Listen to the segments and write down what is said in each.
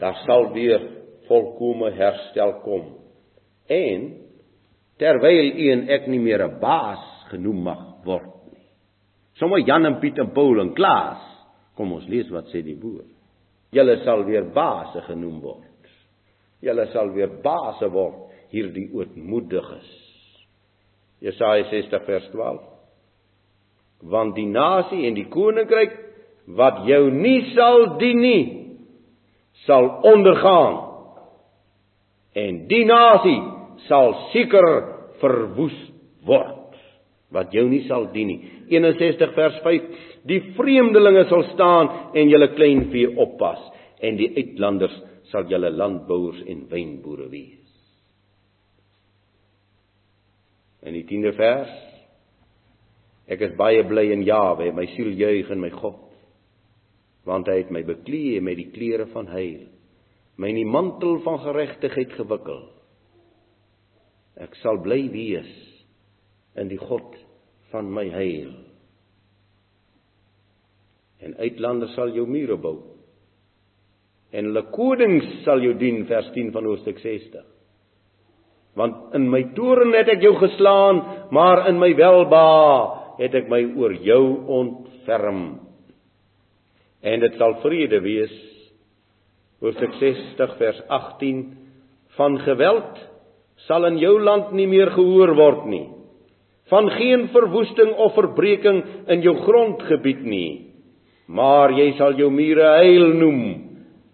daar sal weer volkomme herstel kom. En terwyl u en ek nie meer 'n baas genoem mag word nie. Sommige Jan en Piet en Paul en Klaas, kom ons lees wat sê die woord. Julle sal weer baase genoem word. Julle sal weer baase word hierdie ootmoediges. Jesaja 60 vers 12. Want die nasie en die koninkryk wat jou nie sal dien nie, sal ondergaan. En die nasie sal seker verwoes word wat jou nie sal dien nie. 61 vers 5. Die vreemdelinge sal staan en julle kleinvee oppas en die uitlanders sal julle landbouers en wynboere wees. In die 10de vers Ek is baie bly in Jawe, my siel juig in my God, want hy het my beklee met die klere van heil, my in die mantel van geregtigheid gewikkel. Ek sal bly wees in die God van my heil. En uitlanders sal jou mure bou. En hulle konings sal jou dien vers 10 van Hoofstuk 60. Want in my toorn het ek jou geslaan, maar in my welba het ek my oor jou ontferm. En dit sal vrede wees. Hoofstuk 60 vers 18 van geweld sal in jou land nie meer gehoor word nie. Van geen verwoesting of verbreeking in jou grondgebied nie. Maar jy sal jou mure heil noem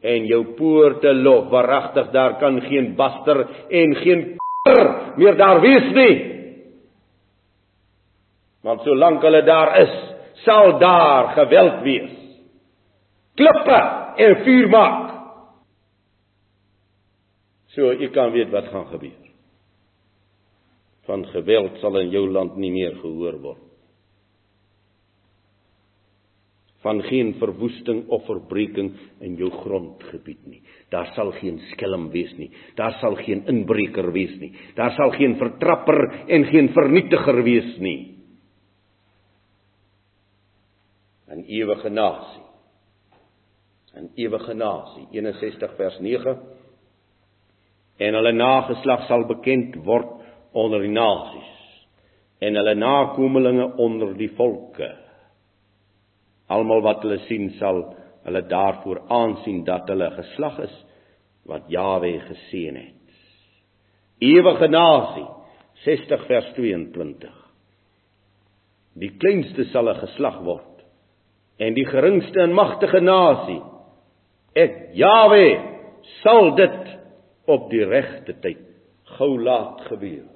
en jou poorte lof. Waaragtig daar kan geen baster en geen meer daar wees nie. Want solank hulle daar is, sal daar geweld wees. Klippe en vuur maak. So jy kan weet wat gaan gebeur. Van geweld sal in jou land nie meer gehoor word. van geen verwoesting of verbreeking in jou grondgebied nie. Daar sal geen skelm wees nie. Daar sal geen inbreker wees nie. Daar sal geen vertrapper en geen vernietiger wees nie. 'n Ewige nasie. 'n Ewige nasie. 61 vers 9. En hulle nageslag sal bekend word onder die nasies en hulle nakommelinge onder die volke. Almal wat hulle sien sal hulle daarvoor aansien dat hulle geslag is wat Jawe geseën het. Ewige nasie 60 vers 22. Die kleinste sal 'n geslag word en die geringste en magtige nasie ek Jawe sal dit op die regte tyd gou laat gebeur.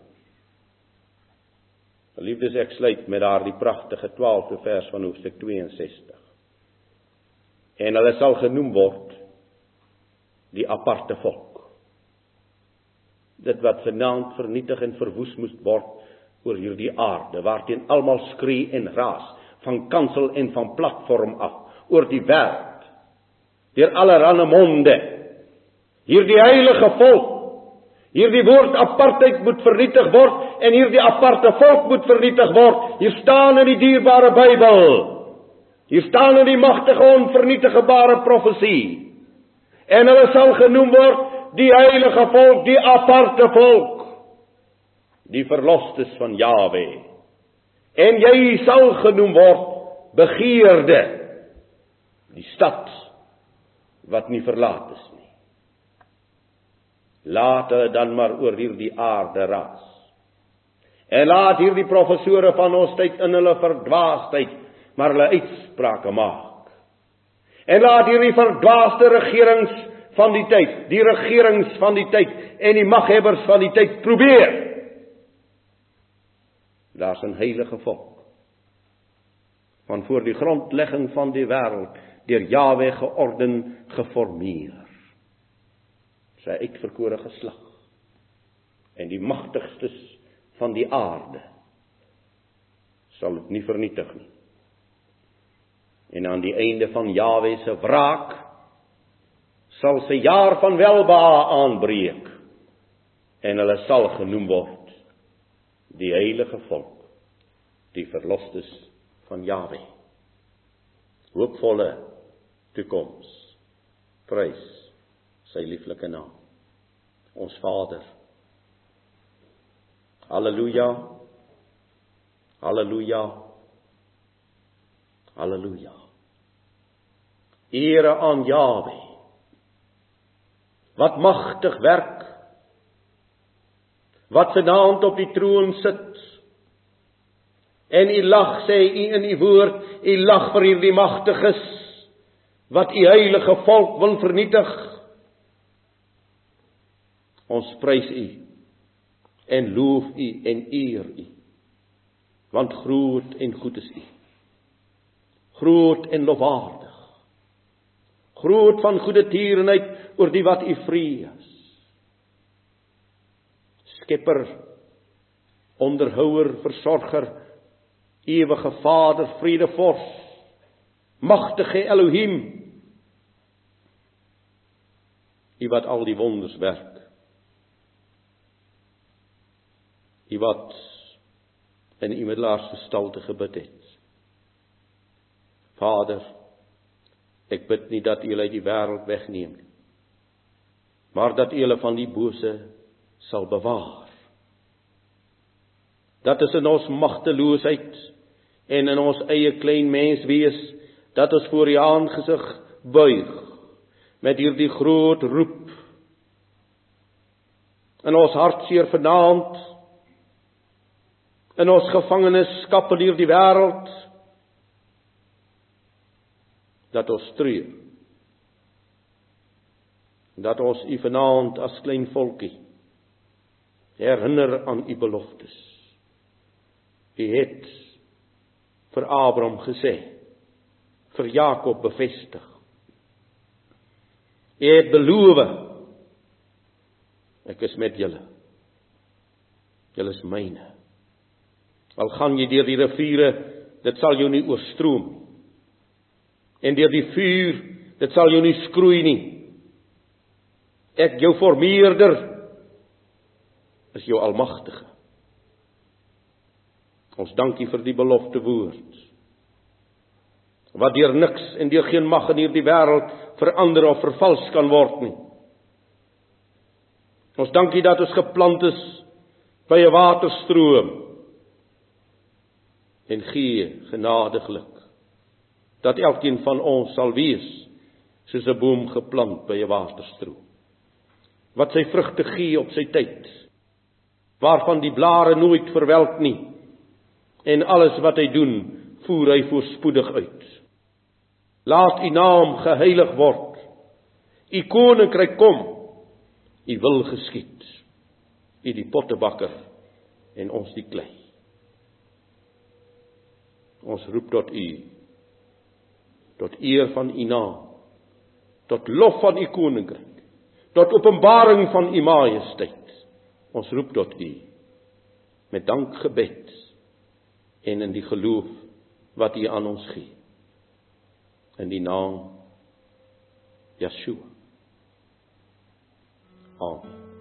Geliefdes, ek sluit met daardie pragtige 12de vers van Hoofstuk 62. En hulle sal genoem word die aparte volk. Dit wat vanaand vernietig en verwoes moes word oor hierdie aarde, waarteen almal skree en raas, van kansel en van platform af oor die wêreld. Deur allerlei monde. Hierdie heilige volk Hierdie woord apartheid moet vernietig word en hierdie aparte volk moet vernietig word. Hier staan in die dierbare Bybel. Hier staan in die magtige onvernietigbare profesie. En hulle sal genoem word die heilige volk, die aparte volk. Die verlosters van Jawe. En jy sal genoem word begeerde. Die stad wat nie verlaat is nie. Laat hulle dan maar oor hierdie aarde ras. En laat hierdie professore van ons tyd in hulle verdwaasheid maar hulle uitsprake maak. En laat hierdie verdwaaste regerings van die tyd, die regerings van die tyd en die maghebbers van die tyd probeer. Daar's 'n heilige volk van voor die grondlegging van die wêreld deur Jahwe georden geformeer sy uitverkore geslag en die magtigstes van die aarde sal dit nie vernietig nie. En aan die einde van Jawe se wraak sal sy jaar van welbehae aanbreek en hulle sal genoem word die heilige volk, die verlosters van Jawe. Hoopvolle toekoms. Prys sy lieflike naam. Ons Vader. Halleluja. Halleluja. Halleluja. Ere aan Jawe. Wat magtig werk. Wat se naam op die troon sit. En u lag sê u in u woord, u lag vir hierdie magtiges wat u heilige volk wil vernietig. Ons prys u en loof u en eer u. Want groot en goed is u. Groot en lofwaardig. Groot van goeie tierenheid oor die wat u vrees. Skepper, onderhouer, versorger, ewige Vader, vredevors, magtige Elohim. U wat al die wonders werk. U wat in u middelaars gestalte gebid het. Vader, ek bid nie dat U uit die wêreld wegneem nie, maar dat U hulle van die bose sal bewaar. Dat is in ons magteloosheid en in ons eie klein mens wees dat ons voor U aangesig buig met hierdie groot roep. In ons hartseer vanaand in ons gevangenskap in hierdie wêreld dat ons treur dat ons u vanaand as klein volkie herinner aan u beloftes. U het vir Abraham gesê vir Jakob bevestig het beloof. Ek is met julle. Julle is myne. Al gaan jy deur die riviere dit sal jou nie oorstroom. En deur die vuur dit sal jou nie skroei nie. Ek jou formeerder is jou almagtige. Ons dankie vir die belofte woord. Wat deur niks en deur geen mag in hierdie wêreld verander of vervals kan word nie. Ons dankie dat ons geplant is by 'n waterstroom en gee genadiglik dat elkeen van ons sal wees soos 'n boom geplant by 'n waterstroom wat sy vrugte gee op sy tyd waarvan die blare nooit verwelk nie en alles wat hy doen, voer hy voorspoedig uit. Laat u naam geheilig word. U koninkryk kom. U wil geskied. U die pottebakker en ons die klei. Ons roep tot u tot eer van u naam. Tot lof van u koninkryk. Tot openbaring van u majesteit. Ons roep tot u met dankgebed en in die geloof wat U aan ons gee. In die naam Yeshua. Amen.